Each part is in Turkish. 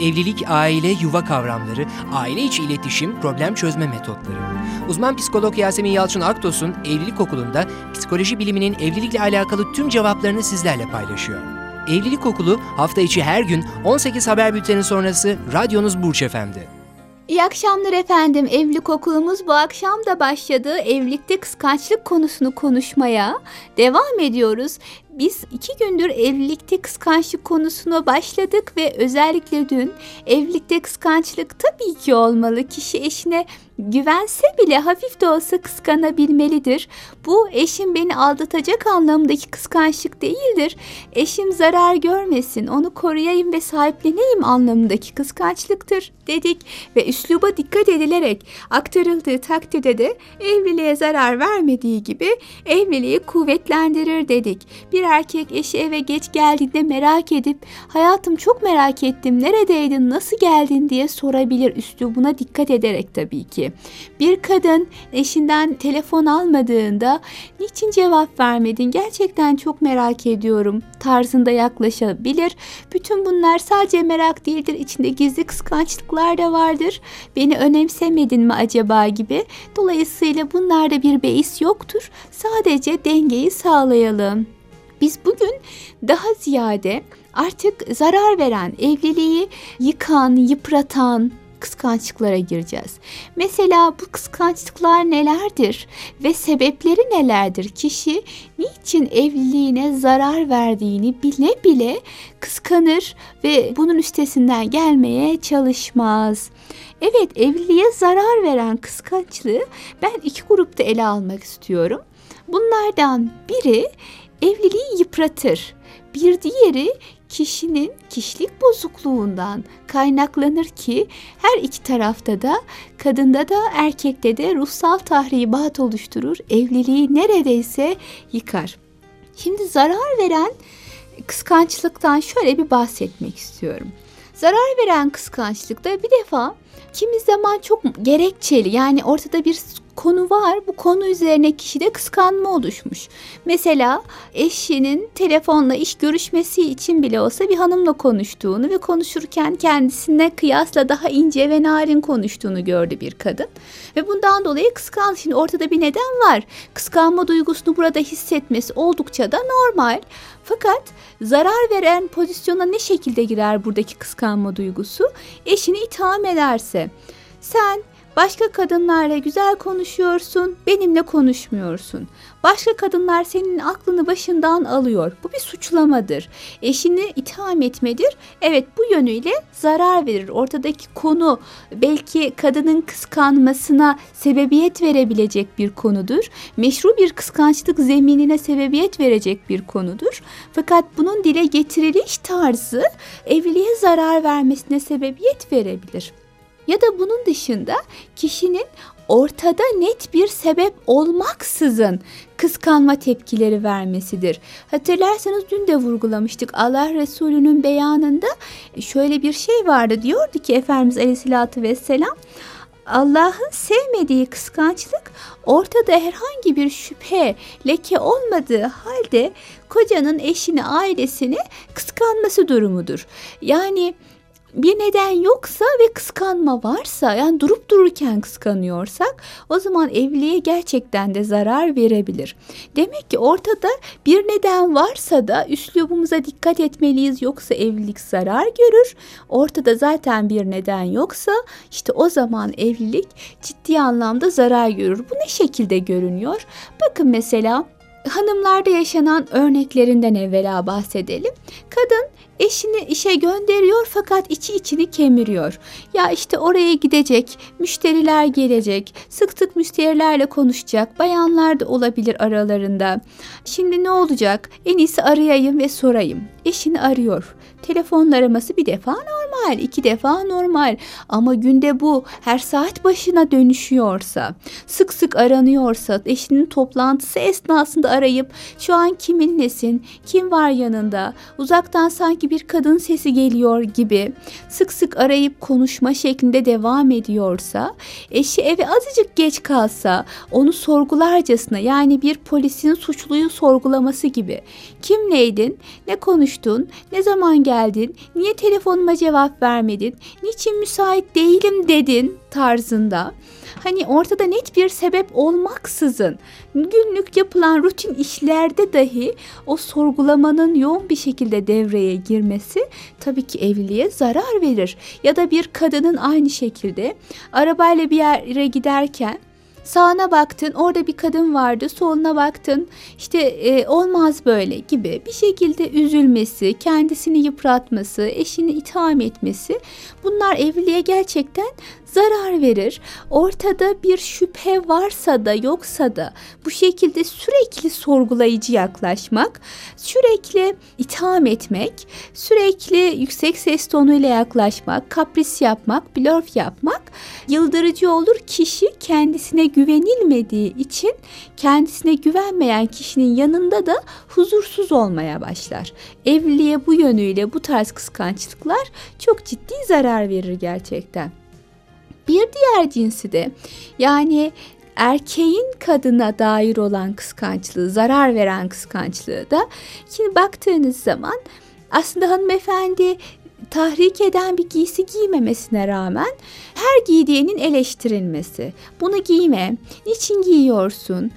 Evlilik, aile, yuva kavramları, aile içi iletişim, problem çözme metotları. Uzman psikolog Yasemin Yalçın Aktos'un Evlilik Okulu'nda psikoloji biliminin evlilikle alakalı tüm cevaplarını sizlerle paylaşıyor. Evlilik Okulu hafta içi her gün 18 haber bülteni sonrası radyonuz Burç Efendi. İyi akşamlar efendim. Evlilik okulumuz bu akşam da başladı. Evlilikte kıskançlık konusunu konuşmaya devam ediyoruz. Biz iki gündür evlilikte kıskançlık konusuna başladık ve özellikle dün evlilikte kıskançlık tabii ki olmalı. Kişi eşine güvense bile hafif de olsa kıskanabilmelidir. Bu eşim beni aldatacak anlamındaki kıskançlık değildir. Eşim zarar görmesin, onu koruyayım ve sahipleneyim anlamındaki kıskançlıktır dedik ve üsluba dikkat edilerek aktarıldığı takdirde de evliliğe zarar vermediği gibi evliliği kuvvetlendirir dedik. Bir erkek eşi eve geç geldiğinde merak edip hayatım çok merak ettim neredeydin nasıl geldin diye sorabilir üslubuna dikkat ederek tabii ki. Bir kadın eşinden telefon almadığında niçin cevap vermedin gerçekten çok merak ediyorum tarzında yaklaşabilir. Bütün bunlar sadece merak değildir içinde gizli kıskançlıklar da vardır. Beni önemsemedin mi acaba gibi. Dolayısıyla bunlarda bir beis yoktur. Sadece dengeyi sağlayalım. Biz bugün daha ziyade artık zarar veren, evliliği yıkan, yıpratan, kıskançlıklara gireceğiz. Mesela bu kıskançlıklar nelerdir ve sebepleri nelerdir? Kişi niçin evliliğine zarar verdiğini bile bile kıskanır ve bunun üstesinden gelmeye çalışmaz. Evet evliliğe zarar veren kıskançlığı ben iki grupta ele almak istiyorum. Bunlardan biri evliliği yıpratır. Bir diğeri kişinin kişilik bozukluğundan kaynaklanır ki her iki tarafta da kadında da erkekte de ruhsal tahribat oluşturur. Evliliği neredeyse yıkar. Şimdi zarar veren kıskançlıktan şöyle bir bahsetmek istiyorum. Zarar veren kıskançlıkta bir defa kimi zaman çok gerekçeli yani ortada bir konu var. Bu konu üzerine kişide kıskanma oluşmuş. Mesela eşinin telefonla iş görüşmesi için bile olsa bir hanımla konuştuğunu ve konuşurken kendisine kıyasla daha ince ve narin konuştuğunu gördü bir kadın. Ve bundan dolayı kıskandı. Şimdi ortada bir neden var. Kıskanma duygusunu burada hissetmesi oldukça da normal. Fakat zarar veren pozisyona ne şekilde girer buradaki kıskanma duygusu? Eşini itham ederse sen Başka kadınlarla güzel konuşuyorsun, benimle konuşmuyorsun. Başka kadınlar senin aklını başından alıyor. Bu bir suçlamadır. Eşini itham etmedir. Evet bu yönüyle zarar verir. Ortadaki konu belki kadının kıskanmasına sebebiyet verebilecek bir konudur. Meşru bir kıskançlık zeminine sebebiyet verecek bir konudur. Fakat bunun dile getiriliş tarzı evliliğe zarar vermesine sebebiyet verebilir. Ya da bunun dışında kişinin ortada net bir sebep olmaksızın kıskanma tepkileri vermesidir. Hatırlarsanız dün de vurgulamıştık. Allah Resulü'nün beyanında şöyle bir şey vardı. Diyordu ki Efendimiz Aleyhisselatü Vesselam Allah'ın sevmediği kıskançlık ortada herhangi bir şüphe, leke olmadığı halde kocanın eşini, ailesini kıskanması durumudur. Yani bir neden yoksa ve kıskanma varsa yani durup dururken kıskanıyorsak o zaman evliliğe gerçekten de zarar verebilir. Demek ki ortada bir neden varsa da üslubumuza dikkat etmeliyiz yoksa evlilik zarar görür. Ortada zaten bir neden yoksa işte o zaman evlilik ciddi anlamda zarar görür. Bu ne şekilde görünüyor? Bakın mesela hanımlarda yaşanan örneklerinden evvela bahsedelim. Kadın Eşini işe gönderiyor fakat içi içini kemiriyor. Ya işte oraya gidecek, müşteriler gelecek, sık sık müşterilerle konuşacak, bayanlar da olabilir aralarında. Şimdi ne olacak? En iyisi arayayım ve sorayım. Eşini arıyor. Telefon araması bir defa normal, iki defa normal. Ama günde bu her saat başına dönüşüyorsa, sık sık aranıyorsa, eşinin toplantısı esnasında arayıp şu an kimin nesin, kim var yanında, uzaktan sanki bir kadın sesi geliyor gibi. Sık sık arayıp konuşma şeklinde devam ediyorsa, eşi eve azıcık geç kalsa onu sorgularcasına yani bir polisin suçluyu sorgulaması gibi. Kimleydin, ne konuştun, ne zaman geldin, niye telefonuma cevap vermedin? Niçin müsait değilim? dedin tarzında. Hani ortada net bir sebep olmaksızın günlük yapılan rutin işlerde dahi o sorgulamanın yoğun bir şekilde devreye girmesi tabii ki evliliğe zarar verir. Ya da bir kadının aynı şekilde arabayla bir yere giderken Sağına baktın orada bir kadın vardı soluna baktın işte e, olmaz böyle gibi bir şekilde üzülmesi kendisini yıpratması eşini itham etmesi bunlar evliliğe gerçekten zarar verir. Ortada bir şüphe varsa da yoksa da bu şekilde sürekli sorgulayıcı yaklaşmak, sürekli itham etmek, sürekli yüksek ses tonuyla yaklaşmak, kapris yapmak, blöf yapmak yıldırıcı olur. Kişi kendisine güvenilmediği için kendisine güvenmeyen kişinin yanında da huzursuz olmaya başlar. Evliliğe bu yönüyle bu tarz kıskançlıklar çok ciddi zarar verir gerçekten. Bir diğer cinsi de. Yani erkeğin kadına dair olan kıskançlığı, zarar veren kıskançlığı da. Şimdi baktığınız zaman aslında hanımefendi tahrik eden bir giysi giymemesine rağmen her giydiğinin eleştirilmesi. Bunu giyme, niçin giyiyorsun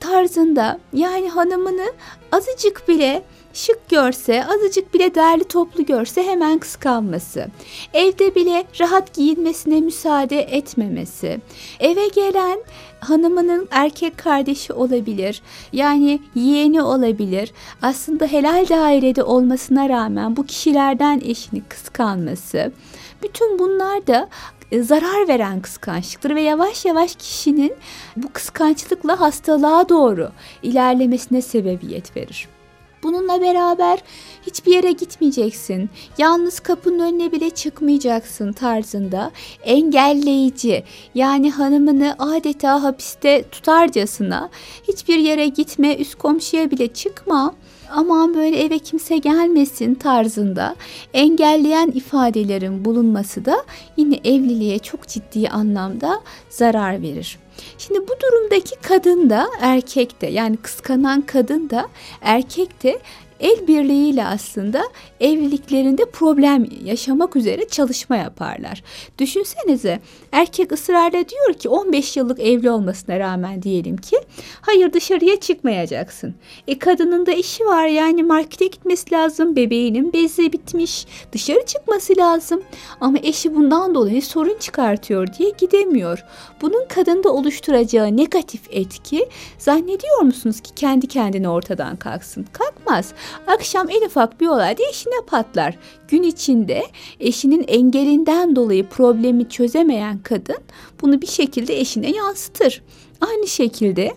tarzında. Yani hanımını azıcık bile şık görse, azıcık bile derli toplu görse hemen kıskanması. Evde bile rahat giyinmesine müsaade etmemesi. Eve gelen hanımının erkek kardeşi olabilir. Yani yeğeni olabilir. Aslında helal dairede olmasına rağmen bu kişilerden eşini kıskanması. Bütün bunlar da e, zarar veren kıskançlıktır ve yavaş yavaş kişinin bu kıskançlıkla hastalığa doğru ilerlemesine sebebiyet verir. Bununla beraber hiçbir yere gitmeyeceksin. Yalnız kapının önüne bile çıkmayacaksın tarzında engelleyici yani hanımını adeta hapiste tutarcasına hiçbir yere gitme, üst komşuya bile çıkma aman böyle eve kimse gelmesin tarzında engelleyen ifadelerin bulunması da yine evliliğe çok ciddi anlamda zarar verir. Şimdi bu durumdaki kadın da erkek de yani kıskanan kadın da erkek de el birliğiyle aslında evliliklerinde problem yaşamak üzere çalışma yaparlar. Düşünsenize erkek ısrarla diyor ki 15 yıllık evli olmasına rağmen diyelim ki hayır dışarıya çıkmayacaksın. E kadının da işi var yani markete gitmesi lazım bebeğinin bezi bitmiş dışarı çıkması lazım ama eşi bundan dolayı sorun çıkartıyor diye gidemiyor. Bunun kadında oluşturacağı negatif etki zannediyor musunuz ki kendi kendine ortadan kalksın? Kalkmaz. Akşam en ufak bir olayda eşine patlar. Gün içinde eşinin engelinden dolayı problemi çözemeyen kadın bunu bir şekilde eşine yansıtır. Aynı şekilde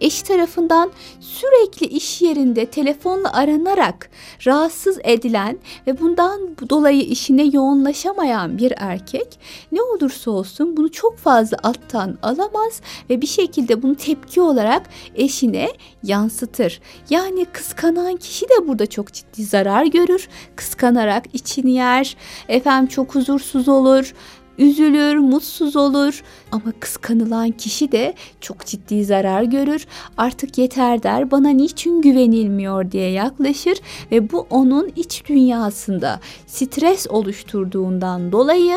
eşi tarafından sürekli iş yerinde telefonla aranarak rahatsız edilen ve bundan dolayı işine yoğunlaşamayan bir erkek ne olursa olsun bunu çok fazla alttan alamaz ve bir şekilde bunu tepki olarak eşine yansıtır. Yani kıskanan kişi de burada çok ciddi zarar görür. Kıskanarak içini yer, efendim çok huzursuz olur üzülür, mutsuz olur ama kıskanılan kişi de çok ciddi zarar görür. Artık yeter der, bana niçin güvenilmiyor diye yaklaşır ve bu onun iç dünyasında stres oluşturduğundan dolayı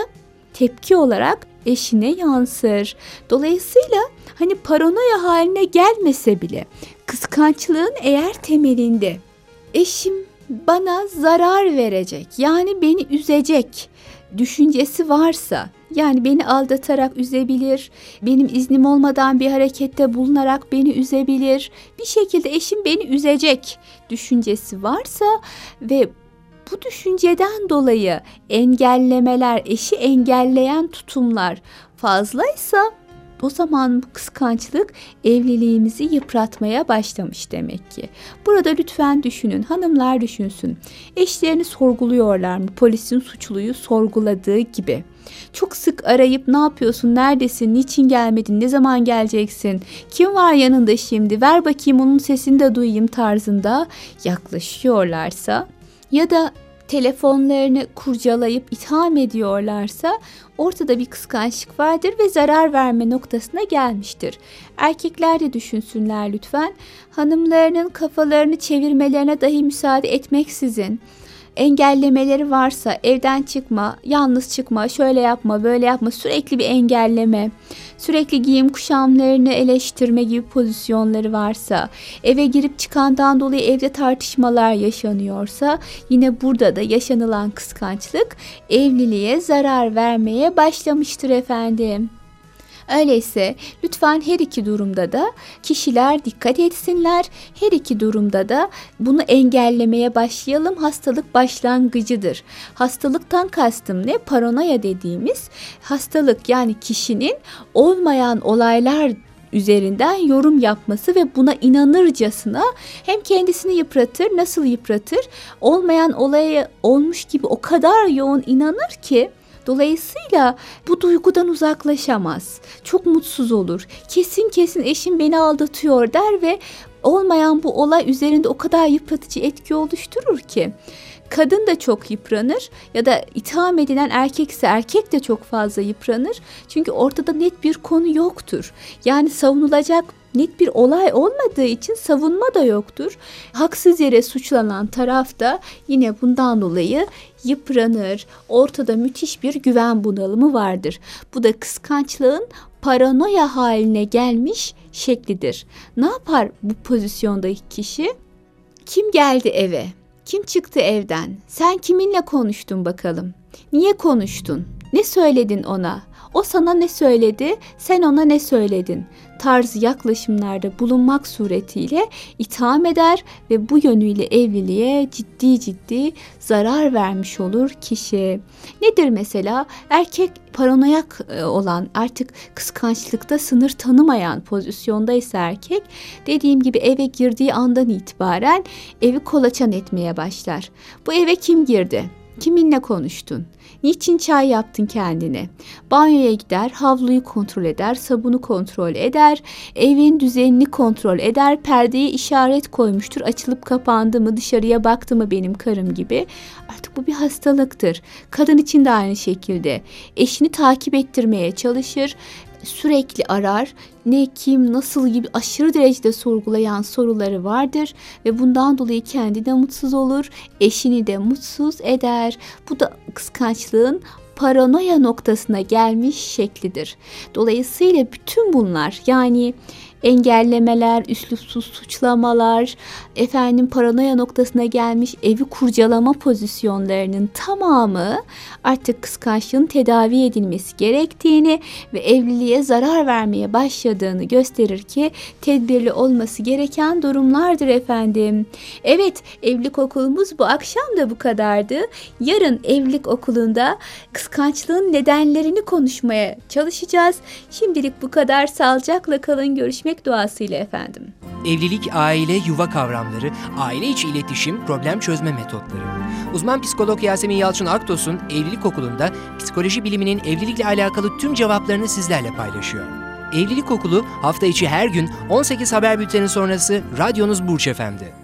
tepki olarak eşine yansır. Dolayısıyla hani paranoya haline gelmese bile kıskançlığın eğer temelinde eşim bana zarar verecek yani beni üzecek düşüncesi varsa yani beni aldatarak üzebilir, benim iznim olmadan bir harekette bulunarak beni üzebilir, bir şekilde eşim beni üzecek düşüncesi varsa ve bu düşünceden dolayı engellemeler, eşi engelleyen tutumlar fazlaysa o zaman bu kıskançlık evliliğimizi yıpratmaya başlamış demek ki. Burada lütfen düşünün, hanımlar düşünsün. Eşlerini sorguluyorlar mı? Polisin suçluyu sorguladığı gibi. Çok sık arayıp ne yapıyorsun, neredesin, niçin gelmedin, ne zaman geleceksin, kim var yanında şimdi, ver bakayım onun sesini de duyayım tarzında yaklaşıyorlarsa ya da telefonlarını kurcalayıp itham ediyorlarsa ortada bir kıskançlık vardır ve zarar verme noktasına gelmiştir. Erkekler de düşünsünler lütfen. Hanımlarının kafalarını çevirmelerine dahi müsaade etmeksizin engellemeleri varsa evden çıkma, yalnız çıkma, şöyle yapma, böyle yapma sürekli bir engelleme, sürekli giyim kuşamlarını eleştirme gibi pozisyonları varsa, eve girip çıkandan dolayı evde tartışmalar yaşanıyorsa yine burada da yaşanılan kıskançlık evliliğe zarar vermeye başlamıştır efendim. Öyleyse lütfen her iki durumda da kişiler dikkat etsinler. Her iki durumda da bunu engellemeye başlayalım. Hastalık başlangıcıdır. Hastalıktan kastım ne? Paranoya dediğimiz hastalık yani kişinin olmayan olaylar üzerinden yorum yapması ve buna inanırcasına hem kendisini yıpratır, nasıl yıpratır? Olmayan olaya olmuş gibi o kadar yoğun inanır ki Dolayısıyla bu duygudan uzaklaşamaz. Çok mutsuz olur. Kesin kesin eşim beni aldatıyor der ve olmayan bu olay üzerinde o kadar yıpratıcı etki oluşturur ki kadın da çok yıpranır ya da itham edilen erkekse erkek de çok fazla yıpranır. Çünkü ortada net bir konu yoktur. Yani savunulacak net bir olay olmadığı için savunma da yoktur. Haksız yere suçlanan taraf da yine bundan dolayı yıpranır. Ortada müthiş bir güven bunalımı vardır. Bu da kıskançlığın paranoya haline gelmiş şeklidir. Ne yapar bu pozisyondaki kişi? Kim geldi eve? Kim çıktı evden? Sen kiminle konuştun bakalım? Niye konuştun? Ne söyledin ona? O sana ne söyledi? Sen ona ne söyledin? tarzı yaklaşımlarda bulunmak suretiyle itham eder ve bu yönüyle evliliğe ciddi ciddi zarar vermiş olur kişi. Nedir mesela? Erkek paranoyak e, olan artık kıskançlıkta sınır tanımayan pozisyondaysa erkek dediğim gibi eve girdiği andan itibaren evi kolaçan etmeye başlar. Bu eve kim girdi? Kiminle konuştun? Niçin çay yaptın kendine? Banyoya gider, havluyu kontrol eder, sabunu kontrol eder, evin düzenini kontrol eder, perdeye işaret koymuştur, açılıp kapandı mı, dışarıya baktı mı benim karım gibi. Artık bu bir hastalıktır. Kadın için de aynı şekilde. Eşini takip ettirmeye çalışır sürekli arar. Ne kim nasıl gibi aşırı derecede sorgulayan soruları vardır ve bundan dolayı kendi de mutsuz olur, eşini de mutsuz eder. Bu da kıskançlığın paranoya noktasına gelmiş şeklidir. Dolayısıyla bütün bunlar yani engellemeler, üslupsuz suçlamalar, efendim paranoya noktasına gelmiş evi kurcalama pozisyonlarının tamamı artık kıskançlığın tedavi edilmesi gerektiğini ve evliliğe zarar vermeye başladığını gösterir ki tedbirli olması gereken durumlardır efendim. Evet evlilik okulumuz bu akşam da bu kadardı. Yarın evlilik okulunda kıskançlığın nedenlerini konuşmaya çalışacağız. Şimdilik bu kadar sağlıcakla kalın görüşmek duasıyla efendim. Evlilik, aile, yuva kavramları, aile içi iletişim, problem çözme metotları. Uzman psikolog Yasemin Yalçın Aktos'un Evlilik Okulu'nda psikoloji biliminin evlilikle alakalı tüm cevaplarını sizlerle paylaşıyor. Evlilik Okulu hafta içi her gün 18 haber bülteni sonrası radyonuz Burç Efendi.